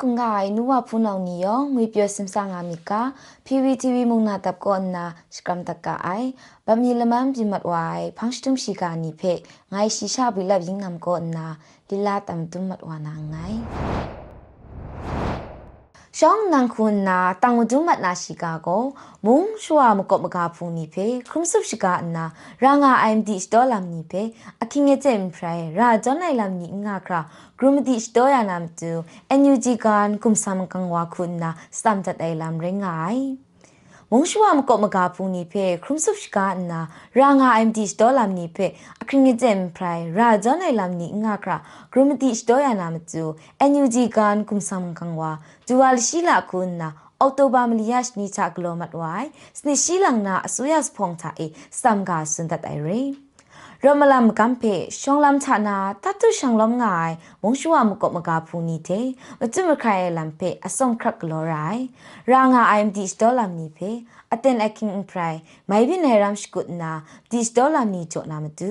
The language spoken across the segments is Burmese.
ကုငါအိနူဝဖူနောင်နီယောငွေပြောစင်ဆာငါမီကာ PVTV မုံနာတပ်ကောနာစကမ်တကအိုင်ဗမီလမမ်ပြမတ်ဝိုင်ဖန်းစတုံရှိကာနီဖေငိုင်ရှိရှာဘီလပ်ယင်းနမ်ကောနာလီလာတမ်တုမတ်ဝနာငိုင် ရှောင်းနန်ခွန်နာတန်ဝဒုမတ်နာရှိကာကိုမုံရှွာမကော့မကာဖူနီဖေခရုံဆုပ်ရှိကာနာရာငါ IMD စတော်လမ်နီဖေအခင်းငကျင်ဖရိုင်ရာဂျွန်နိုင်လမ်နီငါခရာဂရုမတိစတော်ယာနမ်တူ NUG ကန်ကုမ်ဆမ်ကန်ဝါခွန်နာစတမ်တတ်အိုင်လမ်ရင်ငို င်မုံရှဝမကောမကာပူနီဖေခရုံဆုပ်ကာနာရာငါ MD စတော်လမ်နီဖေအခရင်ငကျမ်ပရိုင်ရာဂျွန်နိုင်လမ်နီငါခရာဂရုမတိစတော်ယာနာမတူ NUG ကန်ကုမ်ဆမ်ကန်ဝါဒူဝါလရှိလာခုနာအော်တိုဘာမလီယက်နီချာဂလိုမတ်ဝိုင်စနေ ရှိလန်နာအဆူယတ်ဖုန်တာအေစမ်ဂါစွန်ဒတ်အိုင်ရီရမလမ်ကမ်ပေရှောင်းလမ်ချနာတတုရှောင်းလမ်ငိုင်မုံရှူဝမကောမကာဖူနီတေမတုမခိုင်လမ်ပေအစုံခရက်ကလောရိုင်ရာငါ IMD စတော်လမ်နီပေအတန်အကင်းပရိုင်မိုင်ဘိနေရမ်ရှ်ကုနာဒီစတော်လမ်နီချိုနာမတူ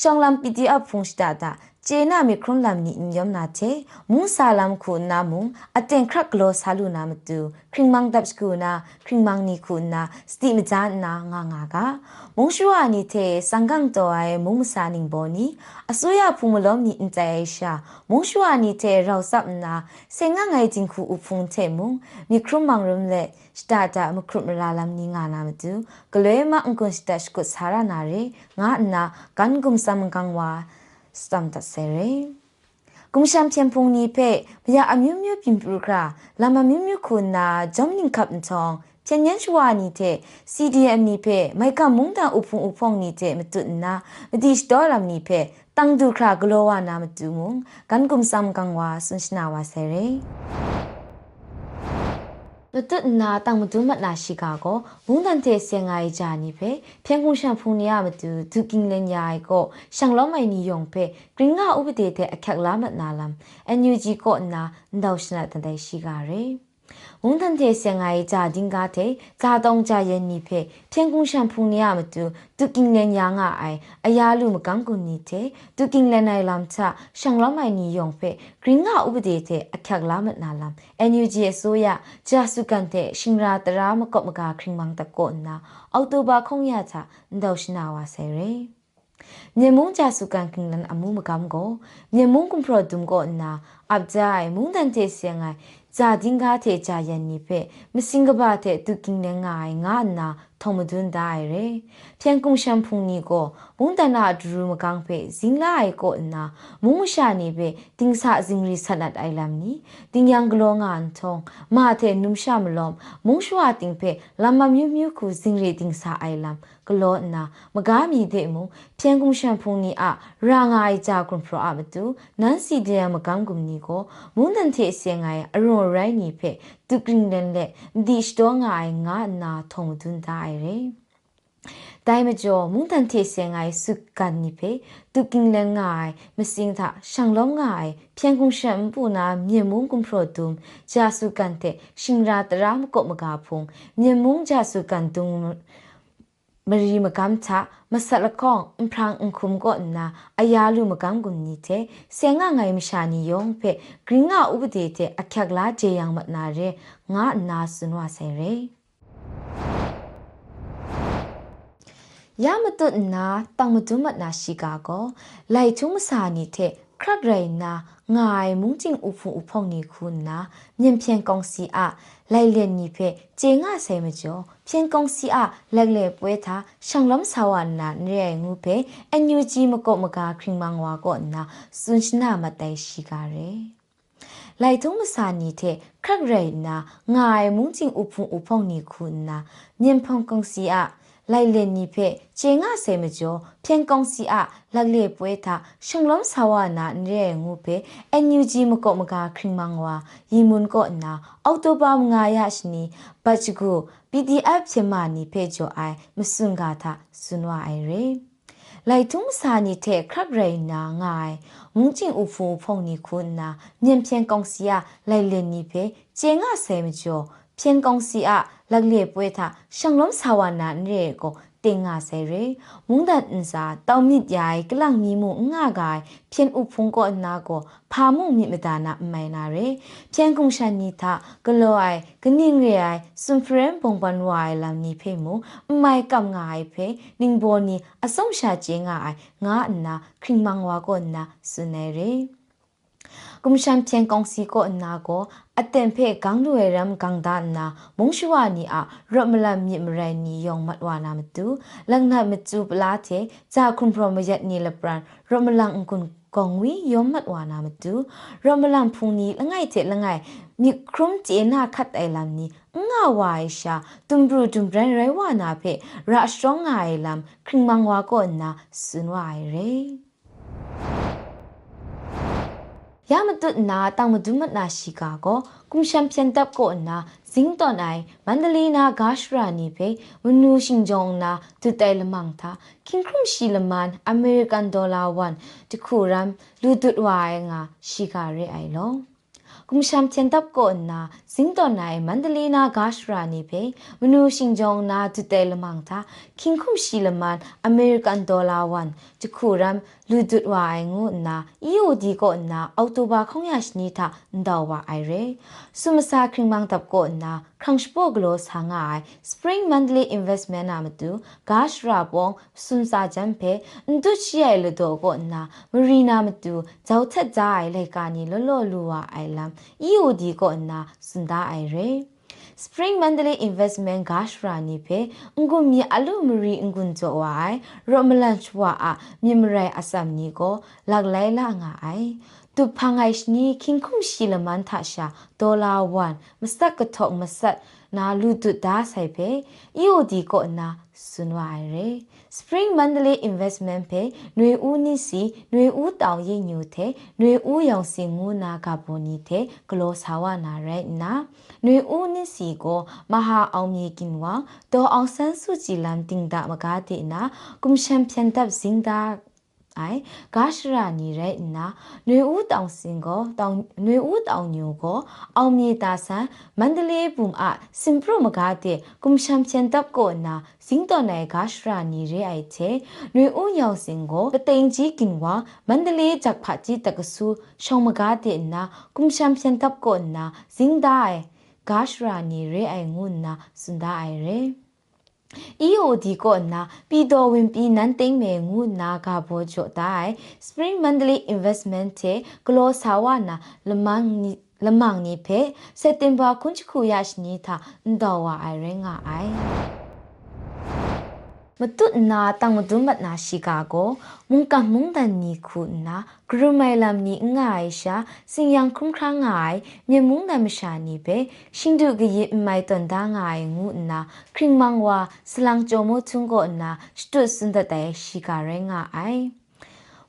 ရှောင်းလမ် PDF ဖုန်စတာတာ ကျေနာမီခရွန်လမ်နီညမ်နာချေမူဆာလမ်ခုနာမုံအတင်ခရက်ကလောဆာလူနာမတူခရင်မန်တပ်စကူနာခရင်မန်နီခုနာစတိမဇာနာငါငါကမုံရှူအနီတေစန်ကန်တောအိမုံမစာနင်းဘောနီအစိုးရဖူမလုံးနီအန်တဲရှာမုံရှူအနီတေရောက်စပ်နာစေငါငိုင်ချင်းခုဥဖုန်ချေမုံမီခရုမန်ရုံလေစတာတာမခရုမလာလမ်နီငါနာမတူကလွဲမအန်ကွန်စတက်စကုဆာရနာရေငါနာကန်ဂုံစမ်ကန်ဝါ စတမ်တဆရေကုမ်ရှမ်ပြန်ဖုန်နီဖေဘယာအမျိုးမျိုးပြင်ပူခရာလာမမျိုးမျိုးခုနာဂျုံနင်းကပ်န်ချောင်းပြန်ညချွာနီတဲ့ CDM နီဖေမိုက်ကမုန်တန်ဥဖုံဥဖုံနီတဲ့မတုနာမတိစတော်လမ်နီဖေတန်ဒူခရာဂလောဝနာမတူမုန်ကန်ကုမ်ဆမ်ကန်ဝါဆွန်ရှနာဝါဆယ်ရေ လတနာတံမဒုမနာရှိကာကိုမုန်တန်တဲ့ဆင်ငါကြနီဖေဖျန်ကုရှန်ဖုန်နီယမတူဒုကင်းလန်ယာကိုရှန်လောမိုင်နီယုံဖေဂရင်းငါဥပဒေတဲ့အခက်လာမနာလမ်အန်ယူဂျီကိုနာဒေါရှနာတန်တဲ့ရှိကာရေဝ န်ထန်တဲ့ဆင်ငါရေးကြဒင်းကားတဲ့ဇာတုံးကြရဲ့နိဖေဖျန်ကုရှန်ဖုန်နီယမတူဒုကင်းလန်ယာငါအိုင်အယာလူမကန်ကုနီတဲ့ဒုကင်းလန်နိုင်လမ်ချရှန်လောမိုင်နီယုံဖေဂရင်းငါဥပဒေတဲ့အခက်လာမနာလမ်အန်ယူဂျီအစိုးရဂျာစုကန်တဲ့ရှင်ရာတရာမကော့မကာခရင်မန်တကောနာအောက်တိုဘာခုံရချဒေါရှနာဝါဆယ်ရေမြေမုံကြစုကန်ကင်လန်အမှုမကမ်ကိုမြေမုံကွန်ပရိုဒုံကိုနာအပ်ကြိုင်မုန်တန်တေစီငိုင် ဇာဒင်းကားတဲ့ကြာယန်နိဖေမစင်ကဘာတဲ့တူကင်းနေငိုင်ငါနာထုံမ ဒွန်းဒိုင်ရဲဖျန်ကုံရှမ်ဖုန်နီကိုမုန်တနာဒရူမကန်ဖေဇင်းလာအိုကိုနာမုံရှာနေပေတင်းစာဇင်းရီဆနတ်အိုင်လမ်နီတင်းယန်ဂလောငန်ထုံမာတဲ့နုံရှာမလုံးမုံရှွာတင်းဖေလမ်မမြူးမြူးခုဇင်းရီတင်းစာအိုင်လမ်ဂလောနာမကားမီတဲ့မုံဖျန်ကုံရှမ်ဖုန်နီအရာငိုင်ဂျာကွန်ဖရောအမတူနန်စီတဲ့မကန်ကုံနီကိုမုန်တန်တဲ့စီငိုင်အရွန်ရိုင်းနီဖေတူကင်းလန်လက်ဒီစတော့ငိုင်ငါနာထုံဒွန်းဒိုင်ရဲ တိုင်မကျော်မုန်တန်ထေစင်ငိုင်စုကန်နိဖေတူကင်းလန်ငိုင်မစင်းသာရှန်လုံးငိုင်ဖြန်ကုံရှမ်ပူနာမြေမုံကွန်ဖရိုတုံဂျာစုကန်တဲ့ရှင်ရာတရာမကောမကာဖုံမြေမုံဂျာစုကန်တုံမရီမကမ်ချမဆလကောင်းအဖရန်အခုမကောနာအယာလူမကမ်ကွန်နီတဲ့ဆေငါငိုင်မရှာနီယုံဖေဂရင်းငါဥပဒေတဲ့အခက်လာဂျေယံမနာရဲငါနာစွနဝဆယ်ရဲ ยามตุนาตังมตุมัดนาชิกาโกไลทุมสานีเทครักไรนาငိုင်မုန်ချင်းဥဖုံဥဖုံနီခုနာမြင်ဖြန်ကောင်စီအလိုက်လျက်နီဖဲကျေငါဆဲမကျော်ဖြန်ကောင်စီအလက်လေပွဲသားရှောင်းလုံးဆာဝနာရဲငုဖဲအန်ယူဂျီမကော့မကာခရင်မန်ဝါကောနာစွန်ရှနာမတိုင်ရှိကားရဲလိုက်ထုံးမစာနီတဲ့ခရက်ရိုင်နာငိုင်မုန်ချင်းဥဖုံဥဖုံနီခုနာမြင်ဖုံကောင်စီအ လိုက်လက်နီဖဲကျေငါဆဲမကျော်ဖြန်ကောင်စီအလက်လေပွဲသာရှုံလုံးဆာဝနာရဲငုဖဲအန်ယူဂျီမကော့မကာခရင်မန်ဝါယီမွန်ကောနာအောက်တိုဘာငါရရှိနီဘတ်ချ်ကို PDF ဖြစ်မနီဖဲကျော်အိုင်မစွန်ကာသာစွန်ဝအိုင်ရေလိုက်ထုံးစာနီတဲ့ခရပ်ရိနာငိုင်မုန်ချင်းဥဖူဖုန်နီခုနာမြင်ဖြန်ကောင်စီယာလိုက်လက်နီဖဲကျေငါဆဲမကျော်偏公 လက်လေပွဲသာရှောင်းလုံးဆာဝနာနဲ့ကိုတင်ငါဆဲရဲမုန်ဒန်အန်စာတောင်းမြစ်ရိုင်ကလန့်မီမှုငါကိုင်ဖြင်းဥဖုံကောအနာကိုဖာမှုမြင့်မတာနာမိုင်နာရဲဖြန်ကုံရှန်နီသာဂလိုအိုင်ဂနင်းရိုင်စွန်ဖရန်ဘုံပန်ဝိုင်လမ်နီဖေမှုမိုင်ကမ်ငါအိုင်ဖေနင်းဘောနီအဆုံးရှာခြင်းငါအိုင်ငါအနာခရင်မန်ဝါကောနာစွနေရဲกุมชันเพียงกองสีก็นาก็ အတန်ဖေကန်လွယ်ရမ်ကန်ဒါနာမုံရှဝနီအာရမလမြစ်မရနီယောင်မတ်ဝနာမတူလန်နာမတူပလာတေဇာခွန်ပရမယက်နီလပရန်ရမလန်ကွန်ကောင်ဝီယောမတ်ဝနာမတူရမလန်ဖုန်နီလငိုက်တေလငိုက်မြခရုံတီနာခတ်အိုင်လမ်နီငါဝိုင်ရှာတုံဘရတုံဘရန်ရဲဝနာဖေရာစထရောင်းငိုင်လမ်ခရင်မန်ဝါကိုနာစွန်ဝိုင်ရေย ามตุนาตังมดุมนาชิกาโกกุมชัมเพียนตับโกนาซิงตอนไอมันดลีนากาชรานีเพมนูชิงจงนาตุไตลมังทาคิงครุมชีลมันอเมริกันดอลลาร์วันตะคูรัมลูตุดวายงาชิกาเรไอโล กุมชัมเทียนตับก่อนนาสิงตอนไหนมันเดลีนากาชรานีเพมนูชิงจงนาตุเตลมังทาคิงคุมชีลมันอเมริกันดอลลาร์วันတခုရမ်လူဒတ်ဝိုင်ငုနာ EOD ကိုနာအောက်တိုဘာခေါရရှိနေတာန်တော်ဝအိုင်ရဲဆုမစာခရင်မန်တပ်ကိုနာခန့်စပိုဂလိုဆာငိုင် Spring Monthly Investment နာမတူဂါရှရာပွန်စွန်စာဂျမ်ဖေအန်တုချီရဲလတော့ကိုနာမရီနာမတူဇောက်ထက်ကြိုင်လေကာနီလောလောလူဝအိုင်လမ် EOD ကိုနာစွန်ဒါအိုင်ရဲ Spring Mandalay Investment Gashrani phe ngum mi alu mri ngun jo wai romalan chwa a mimrai asam ni ko laglai la nga ai tu phangai shni king khum shilaman tha sha dollar 1 masak ka thok masat na lu tu da sai phe EOD ko na sunwa ai re Spring Mandalay Investment ဖေຫນွေဦးနိစီຫນွေဦးတောင်ရိပ်ညူတဲ့ຫນွေဦးရောင်စင်ငူနာကပေါ်နေတဲ့ဂလောဆာဝနာရဲနာຫນွေဦးနိစီကိုမဟာအောင်မြေကင်ဝါဒေါ်အောင်ဆန်းစုကြည်လမ်တင်တာမကားတဲ့နာကွန်ရှမ်ဖြန်တပ်စင်တာ အိုင်ဂါရှရာနီရဲနာຫນွေဦးတောင်စင်ကိုတောင်ຫນွေဦးတောင်ညိုကိုအောင်မြေတာဆန်မန္တလေးဘုံအစင်ပရမကားတဲ့ကွန်ရှမ်ဖြန်တပ်ကိုနာစင်တော်နယ်ဂါရှရာနီရဲအိုက်ချေຫນွေဦးရောက်စင်ကိုပတိန်ကြီးကင်ဝါမန္တလေးဂျက်ဖာကြီးတကဆူရှောင်းမကားတဲ့နာကွန်ရှမ်ဖြန်တပ်ကိုနာစင်ဒိုင်ဂါရှရာနီရဲအိုင်ငုနာစန်ဒိုင်ရဲ EOD ကိုနာပီတော်ဝင်ပြည်နန်းသိမ့်မယ်ငုနာကဘောချိုတိုင် Spring Monthly Investment တဲ့ဂလောဆာဝနာလမန်နီလမန်နီဖေစက်တင်ဘာခွန်ချခုရရှိနေတာအန်တော်ဝအိုင်ရင်ငါအိုင် မတုနာတန်မဒုမတ်နာရှိကာကိုမုန်ကမုန်တန်နီခုနာဂရမိုင်လမ်နီငါအိရှာစင်ယန်ခုံခရငိုင်မြေမုန်တမရှာနီပဲရှင်ဒုကရေမိုင်တန်ဒါငိုင်ငုနာခရင်မန်ဝါစလန်ဂျိုမိုထုံကိုနာစတုစန်ဒတဲ့ရှိကာရဲငါအိုင်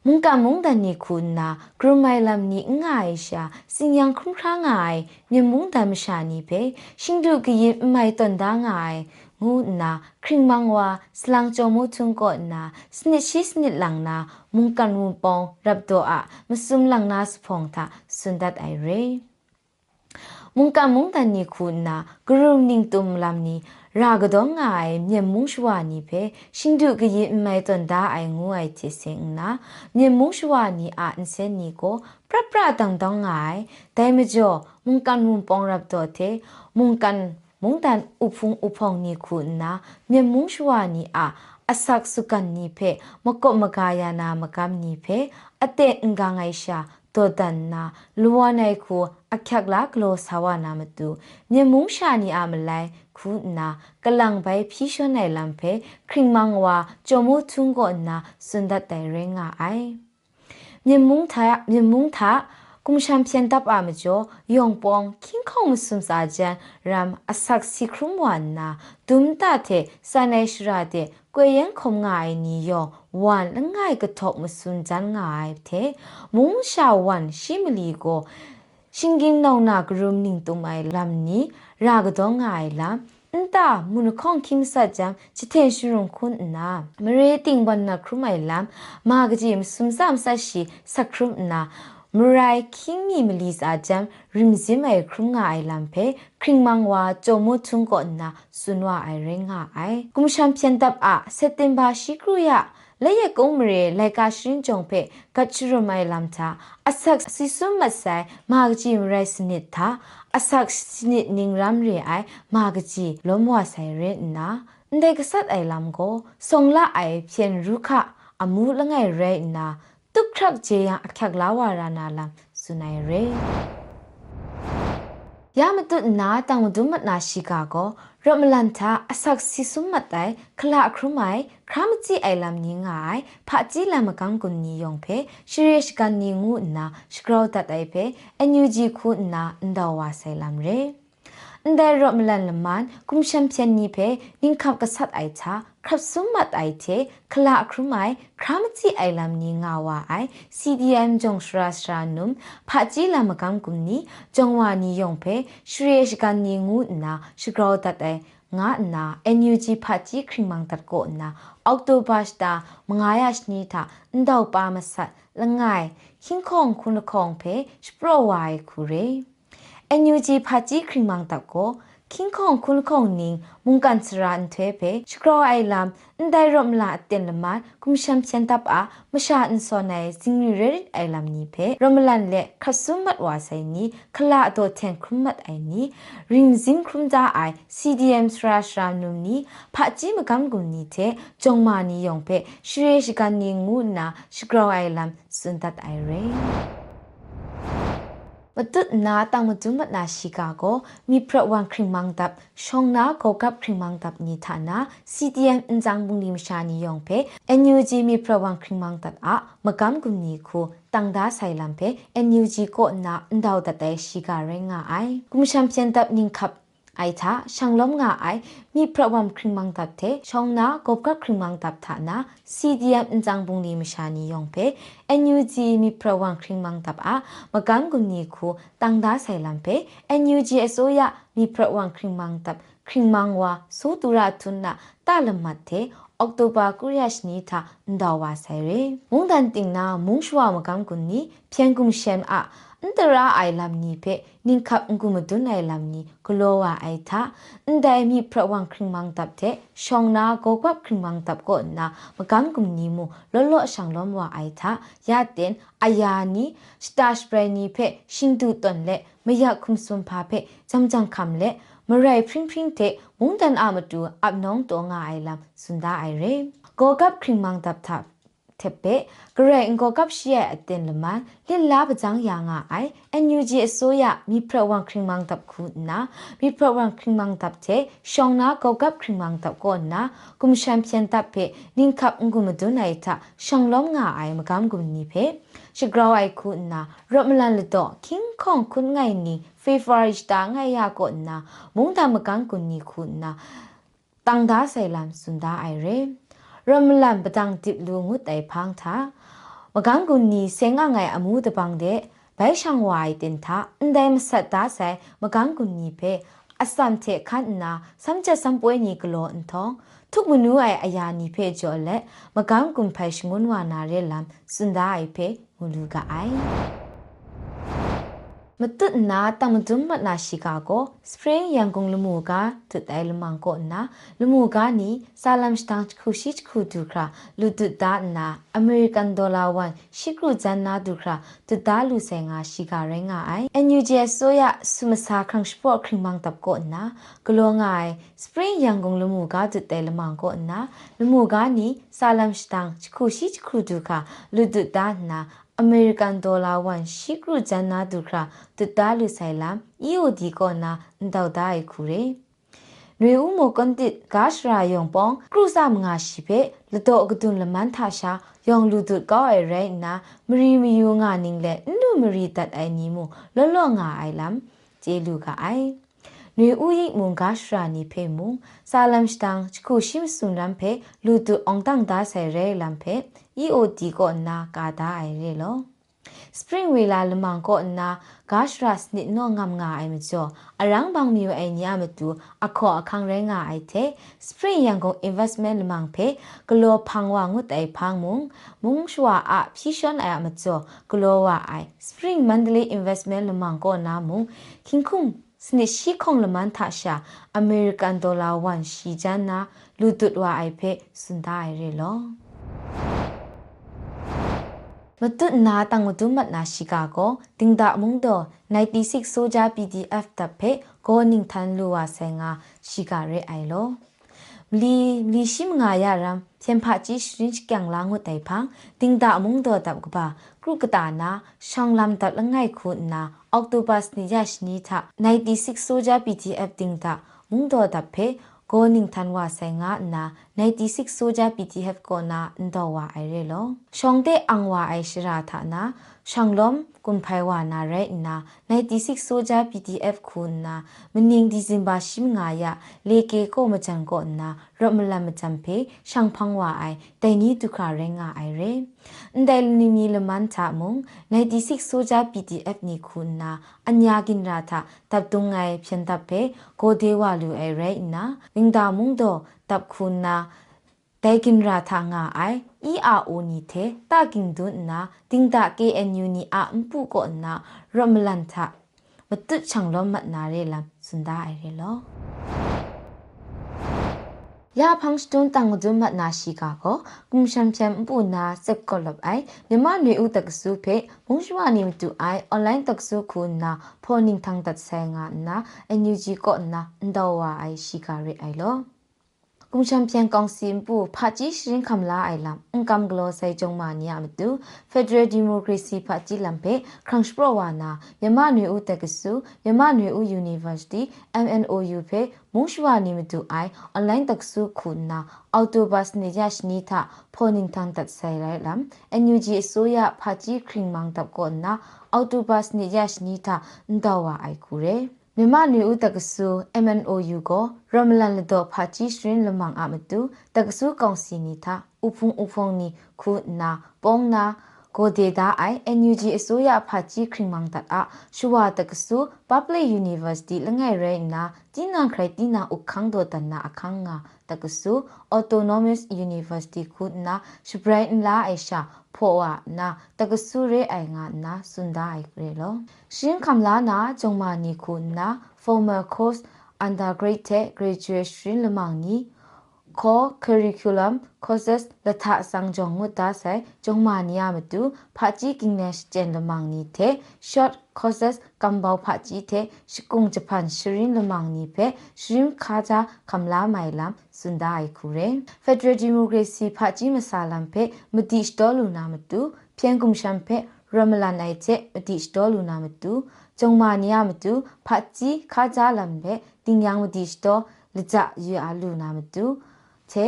မုန်ကမုန်တန်နီခုနာဂရမိုင်လမ်နီငါအိရှာစင်ယန်ခုံခရငိုင်မြေမုန်တမရှာနီပဲရှင်ဒုကရေမိုင်တန်ဒါငိုင် ငုနာခရင်မန်ဝါစလန်ချိုမူထုံကိုနာစနစ်ရှိစနစ်လန်နာမုန်ကန်ဝုံပောင်ရပ်တော့အမစုံလန်နာစဖုံသာစွန်ဒတ်အိုင်ရေမုန်ကမုန်တန်နီခုနာဂရုံနင်းတုံလမ်နီရာဂဒေါငိုင်မြေမုံရှဝနီဖေရှင်ဒုကရင်မိုင်တန်ဒါအိုင်ငူအိုင်ချစ်စင်နာမြေမုံရှဝနီအာအန်စန်နီကိုပရပရတန်တောင်းငိုင်ဒိုင်မကျော်မုန်ကန်ဝုံပောင်ရပ်တော့တဲ့မုန်ကန် မုန်တန်ဥဖုံဥဖုံနီခုနာမြေမုံရှဝနီအာအဆက်စုကန်နီဖေမကော့မကာယာနာမကမ်နီဖေအတဲ့အင်္ဂငိုင်ရှာတောတန်နာလူဝနိုင်ခုအခက်လာကလောဆာဝနာမတူမြေမုံရှာနီအမလိုက်ခုနာကလန်ပိုင်ဖြီးရွှနိုင်လံဖေခရင်မန်ဝါဂျိုမိုထုံကိုနာစွန်ဒတ်တိုင်ရင်ငါအိုင်မြေမုံထာမြေမုံထာ กุมชัมเพียนตับอามจ่อยองปองคิงคองสุมสาจันรัมอสักสิครุมวันนาดุมตาเทสานชราเดกวยยังคมงายนิยองวันละง่ายกระทบมสุนจันงายเทมุงชาวันชิมลีโกชิงกินนองนากรุมนิงตุมไอลัมนี้รากดองงายลัมอันตามุนข้องคิมสัจจังจิเทชุรุงคุณนามเรติงบันนาครุไมลัมมากจิมสุมซามซาชีสักครุมนา မရိုင်ခင်းမီမလီစာဂျမ်ရင်ဇင်မိုင်ခရုငါအိုင်လမ်ဖေခရင်မန်ဝါဂျိုမုထုံကိုနာဆွနဝအိုင်ရင်ငါအိုင်ကုမ်ရှမ်ဖြန်တပ်အစက်တင်ဘာရှိခရယလက်ရကုံးမရေလိုက်ကာရှင်းကြုံဖေကချရမိုင်လမ်တာအဆက်စီဆွမ်မဆိုင်မာဂဂျီမရိုင်စနစ်တာအဆက်စနစ်နင်းရမ်ရေအိုင်မာဂဂျီလုံးဝဆိုင်ရဲနာ ndai ka sat ai lam go songla ai phien ru kha amu langai re na tuk thak je ya akhyak lawa ra na lam sunai re ยามตุนาตังดุมนาชิกาโกรมลันทาอสักซิสุมมะไตคลาครุไมครามจิไอลัมนิงายพะจิลามกังกุนนิยองเพชิเรชกันนิงูนาสกราวตัดไอเพ အန်ယူဂျီခုနာအန်တော်ဝါဆိုင်လမ်ရေအန်ဒဲရမလန်လမန်ကုမ်ရှမ်ချန်နီဖေနင်းခပ်ကဆတ်အိုက်ချာခပ်ဆုမတ်အိုက်တေခလာခရမိုင်ခရမချီအိုင်လမ်နီငါဝါအိုင် CDM ဂျုံရှရာစရာနုံဖာဂျီလမကန်ကုနီဂျုံဝါနီယုံဖေရှရေရှကန်နီငူနာရှဂရောတတ်တဲ့ငါနာ NUG ဖာကြီးခရီမန်တတ်ကိုနာအောက်တိုဘာစတာမငါရရှနီတာအန်တော့ပါမဆတ်လငိုင်ဟင်းခေါင်ခုနခေါင်ဖေစပရဝိုင်ခူရေ NUG ဖာကြီးခရီမန်တောက်ကိုခင်းခေါင်ခုလခေါင်နင်းမုန်ကန်စရန်ထွေပေစကရောအိုင်လမ်အန်ဒိုင်ရောမလာအတင်လမန်ကုမ်ရှမ်ချန်တပ်အာမရှာအန်စောနိုင်စင်ရီရစ်အိုင်လမ်နီဖေရမလန်လက်ခဆုမတ်ဝါဆိုင်နီခလာအတော်ထန်ခုမတ်အိုင်နီရင်ဇင်ခုမ်ဒါအိုင် CDM စရာရှရာနုံနီဖာကြီးမကမ်ဂွန်နီတဲ့ဂျုံမာနီယောင်ဖေရှရေရှကန်နီငူနာစကရောအိုင်လမ်စွန်ဒတ်အိုင်ရေ မတုနာတမတုမနာရှိကာကိုမိပရဝန်ခရင်မန်တပ်ရှောင်းနာကိုကပ်ခရင်မန်တပ်နိဌာနာ CTM အန်ဇန်ဘုန်လီမရှာနီယောင်ဖေ NUG မိပရဝန်ခရင်မန်တပ်အမကမ်ကုနီခုတန်ဒါဆိုင်လမ်ဖေ NUG ကိုနာအန်ဒေါတတဲရှိကာရဲငါအိုင်ကုမရှမ်ပြန်တပ်နင်းခပ် 아이차 샹롬가 아이 미 프로그램 크링망 답테 샹나 곱가 크링망 답타나 CDM 인장봉니 미샤니 용페 NUG 미 프로그램 크링망 답아 마감군니 고 땅다 사이람페 NUG 에소야 미 프로그램 크링망 답 크링망와 소두라 툰나 딸음마테 옥토바 쿠리아시니 타 인다와 사이레 몽단띵나 몽슈와 마감군니 편궁셴아 မုန်တန်တင်နာမုန်ရှဝမကန်ကွန်နီဖျန်ကုမ်ရှမ်အအန်တရာအိုင်လမ်နီဖေနင်ခပ်ငုမဒွန်အိုင်လမ်နီဂလောဝါအိုင်သာအန်ဒိုင်မီဖရဝမ်ခရင်မန်တပ်တဲ့ရှောင်းနာကိုကွပ်ခရင်မန်တပ်ကိုနာမကန်ကုမ်နီမူလောလောဆောင်လောမဝါအိုင်သာရတဲ့အယာနီစတာစပရနီဖေရှင်တူတွန်လေမယခုံစွန်ဖာဖေဂျမ်ဂျန်ခမ်လေမရိုင်ဖရင်ဖရင်တဲ့မုန်တန်အာမတူအပ်နောင်းတောငါအိုင်လမ်စွန်ဒါအိုင်ရေကိုကပ်ခရင်မန်တပ်တပ်เทเปกระเรงก็กับเชียอเตนละมันลิลาบจังยางไอเอ็นยูจีโซยามีพระวังคริงมังตับ ထက်ပေဂရန်ကိုကပ်ရှိရဲ့အတင်လမန်လစ်လာပကြောင်းယာငါအိုင် NUG အစိုးရမိဖရဝန်ခရင်မန်တပ်ခုနာမိဖရဝန်ခရင်မန်တပ်တဲ့ရှောင်းနာကိုကပ်ခရင်မန်တပ်ကိုနာကုမရှမ်ပီယံတပ်ပေနင်းကပ်ငုမဒွန်နိုင်တာရှောင်းလုံးငါအိုင်မကမ်ဂုနီဖေရှဂရောအိုင်ခုနာရမလန်လတော့ခင်းခေါန်ခုငိုင်နီဖေဗရစ်တာငိုင်ယာကိုနာမုန်တမကန်ကုနီခုနာတန်ဒါဆိုင်လမ်စွန်ဒါအိုင်ရဲ ရမလန်ပတန်တိလူငုတိုင်ဖန်းသာမကန်ကုနီစေငါငိုင်အမှုတပန်းတဲ့ဘိုင်ရှန်ဝိုင်တင်သာအန်ဒိုင်မဆတ်တာဆိုင်မကန်ကုနီဖေအစမ်တေခန်နာစမ်ချက်စမ်ပွဲနီကလောအန်ထောทุกมนูไออายานิเพจอเลมะกังกุมไพชงุนวานาเรลัมสุนดาไอเพมูลูกาไอ မတုနာတမတုမနာရှိကာကိုစပရင်ရန်ကုန်လူမှုကတတဲလမန်ကိုနာလူမှုကနီဆာလမ်စတန်ခုရှိချခုဒုခရာလူတုဒါနာအမေရိကန်ဒေါ်လာ1ရှိကရုဇန်နာဒုခရာတဒါလူဆေငါရှိကာရဲငါအိုင်အန်ယူဂျီဆိုရဆုမစာခန့်စပေါ့ခရင်မန်တပ်ကိုနာဂလောငိုင်စပရင်ရန်ကုန်လူမှုကတတဲလမန်ကိုနာလူမှုကနီဆာလမ်စတန်ခုရှိချခုဒုခရာလူတုဒါနာ အမေရိကန်ဒေါ်လာ1ရှိကရုဂျန်နာဒုခရာတတာလူဆိုင်လာ EOD ကောနာန်တောက်တာရခုရေနွေဦးမိုကွန်တစ်ဂါရှရာယုံပေါကရုစမငါရှိဖေလတော့ကဒွန်လမန်ထာရှာယောင်လူတုကောက်ရဲရဲနာမရီမီယိုငါနင်းလေနုမရီတတ်အိုင်နီမူလောလောငါအိုင်လမ်ဂျေလူကအိုင်နွေဦးရိမွန်ကရှရာနီဖေမူဆာလမ်စတန်ချခုရှိမစွန်ရမ်ဖေလူတုအောင်တန်ဒါဆယ်ရဲလမ်ဖေ EOD ကိုနာကာဒါအိုင်ရဲလော spring wela lemang ko na gashras ni no ngam nga ai mi jo arang bang mi ai nya ma tu akho akhang re nga ai the spring yang ko investment lemang phe glo phang wa ngut ai phang mung mung shwa a phi shon ai ma jo glo wa ai spring mandalay investment lemang ko na mung king khum စနစ်ရှိခုံလမန်ထရှာအမေရိကန်ဒေါ်လာ1ရှိချမ်းနာလူတွတ်ဝအိုက်ဖေစွန်ဒိုင်ရဲလော မတုနာတငုတုမတ်နာရှိကာကိုတင်ဒါမုံဒို96ဆိုဂျာ PDF တပ်ဖေကိုနင်းထန်လူဝဆင်ငါရှိကာရဲအိုင်လောမလီမလီရှိမငါရရမ်ဖျံဖာကြီးရှင်ကြံလာငုတိုင်ဖန်တင်ဒါမုံဒိုတပ်ကပါကရုကတာနာရှောင်းလမ်တလငိုင်ခုနာအောက်တိုဘာစနီယရှနီသ96ဆိုဂျာ PDF တင်ဒါမုံဒိုတပ်ဖေ ko ning thanwa senga na 96 soja ptf ko na ndawa airelo shongte angwa aishra tha na shanglom kumphaiwa na re na 96 soja pdf khun na mning december shim nga ya leke ko machan ko na romla machan phe shangphangwa ai taini dukha re nga ai re ndail ni mi laman tha mong 96 soja pdf ni khun na anya gin ra tha tab dung ngai phyan tap phe go dewa lu ai re na ning da mung do tab khun na วานาเรนา96โซจา PDF คุณนามนิงดิซิมบาชิมงายะเลเกโกมจังโกนารมลามจัมเพช่างพังวาไอแต่นี้ตุคาเรงาไอเรอันเดลนิมีลมันทามุง96โซจา PDF นี่คุณนาอัญญากินราทาตับตุงไงเพียนตับเพโกเดวาลูไอเรนาลิงดามุงโดตับคุณนาแต่กินราทางาไอ ERO နီတဲ့တာကင်ဒွနာတင်တာ KNU နီအမ်ပူကိုနာရမလန်သမတုချန်လောမတ် กุมชัมเพียงกองซิมปูพาจิชิรินคำลาไอลัมอุงกำกลอไซจงมานียามตุ Federal Democracy พาจิลัมเพครังสโปรวานาမြမနွေဦးတက္ကစုမြမနွေဦး University MNOU ဖေမုံရှဝနီမတူအိုင်အွန်လိုင်းတက္ကစုခုနာအော်တိုဘတ်နေရရှိနီတာဖောနင်းတန်တတ်ဆိုင်ရိုင်လမ် NUG အစိုးရဖာကြီးခရင်မန်တပ်ကောနာအော်တိုဘတ်နေရရှိနီတာန်တော်ဝအိုင်ကူရဲ မြမနွေဦးတက္ကစု MNOU ကိုရမလန်လတော့ဖာချီစရင်လမန်အမတူတက္ကစုကောင်စီနီသာဥဖုံဥဖုံနီခုနာပုံနာ ကိုဒေတာအိုင် NUG အစိုးရဖာချီခရင်မန်တအရှုဝတက္ကစု Public University လငယ်ရဲနာတိနာခရိုင်တိနာဥခန်းဒိုတနာအခန်းငါတက္ကစု Autonomous University ခုနာရှဘရိုင်လာအိရှာဖောဝနာတကဆူရဲအိုင်ငါနာစွန်ဒိုင်ရဲလောရှင်ခမ်လာနာဂျုံမာနီခုနာ former course undergraduate graduation လမောင်နီ core curriculum courses လထဆောင်ကြုံငွတာဆိုင်ဂျုံမာနီယာမတူဖာကြီးကင်းနက်ကျန်လမောင်နီတဲ့ short courses ကမ်ဘောဖာကြီးတဲ့ရှကုံဂျပန်ရှရင်လမောင်နီပဲရှရင်ခါကြခမ်လာမိုင်လမ်စွန်ဒိုင်ခုရဲ Federal Democracy ဖာကြီးမဆာလမ်ပဲမတိစတော်လူနာမတူဖြန်ကုမ်ရှမ်ပဲရမလာနိုင်တဲ့မတိစတော်လူနာမတူဂျုံမာနီယာမတူဖာကြီးခါကြလမ်ပဲတင်ယံမတိစတော်လကြယူအလူနာမတူ che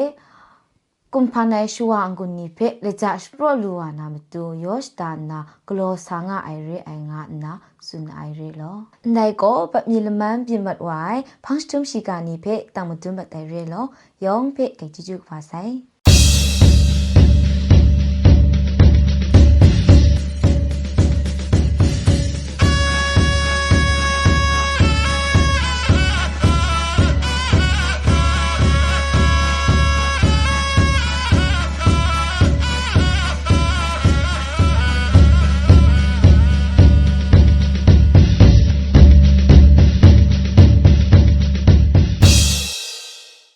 kumphanai shuwa angun ni phe leja shpro luwa na mtu yosh da na glo sanga ai re ai nga na sun ai re lo ndai ko pa mi leman pi mat wai phang stum shi ka ni phe tam tu mat ai re lo yong phe kai chu chu pha sai